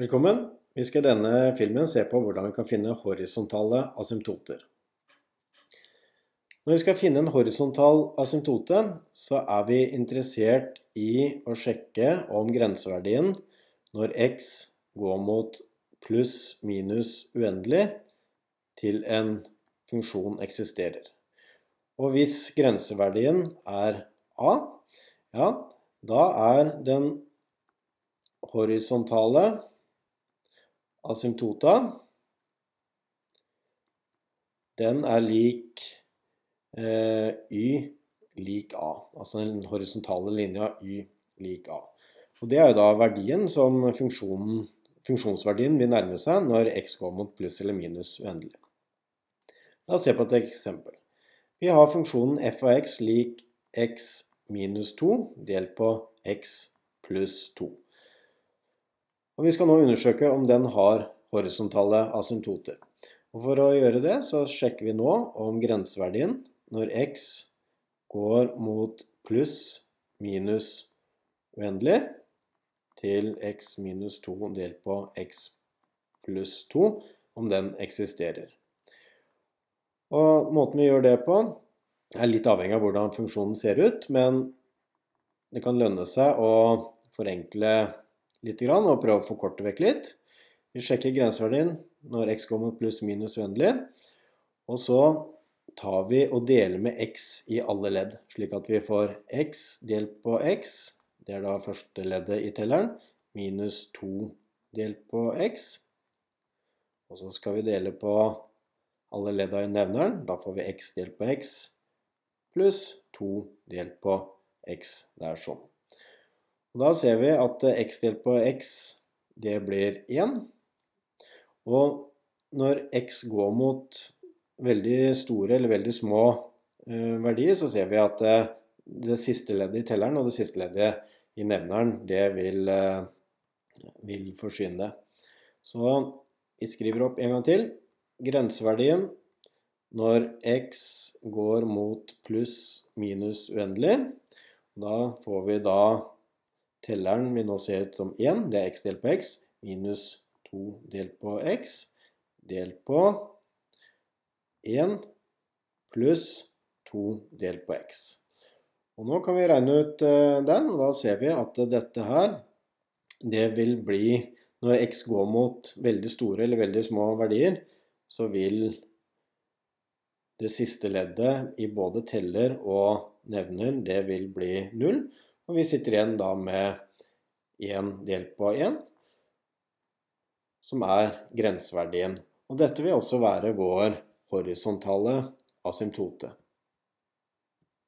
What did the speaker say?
Velkommen! Vi skal i denne filmen se på hvordan vi kan finne horisontale asymptoter. Når vi skal finne en horisontal asymptote, så er vi interessert i å sjekke om grenseverdien når x går mot pluss minus uendelig til en funksjon eksisterer. Og hvis grenseverdien er a, ja, da er den horisontale asymptota, den er lik eh, y lik a. Altså den horisontale linja y lik a. Og Det er jo da verdien som funksjonsverdien vil nærme seg når x går mot pluss eller minus uendelig. La oss se på et eksempel. Vi har funksjonen f av x lik x minus 2 delt på x pluss 2. Og Vi skal nå undersøke om den har horisontale asymptoter. Og For å gjøre det så sjekker vi nå om grenseverdien når x går mot pluss minus uendelig til x minus 2 delt på x pluss 2, om den eksisterer. Og Måten vi gjør det på, er litt avhengig av hvordan funksjonen ser ut, men det kan lønne seg å forenkle litt og prøve å forkorte vekk litt. Vi sjekker grenseverdien når x mot pluss minus uendelig. Og så tar vi og deler med x i alle ledd, slik at vi får x delt på x, det er da første leddet i telleren, minus 2 delt på x. Og så skal vi dele på alle ledda i nevneren, da får vi x delt på x, pluss 2 delt på x. Det er sånn. Og da ser vi at eh, x delt på x, det blir 1. Og når x går mot veldig store eller veldig små uh, verdier, så ser vi at uh, det siste leddet i telleren og det siste leddet i nevneren, det vil, vil forsvinne. Så vi skriver opp en gang til. Grenseverdien når x går mot pluss minus uendelig, da får vi da Telleren vil nå se ut som 1, det er x delt på x, minus 2 delt på x, delt på 1 pluss 2 delt på x. Og nå kan vi regne ut uh, den, og da ser vi at dette her, det vil bli Når x går mot veldig store eller veldig små verdier, så vil det siste leddet i både teller og nevner, det vil bli 0. Og vi sitter igjen da med 1 delt på 1, som er grenseverdien. Og dette vil også være vår horisontale asymptote.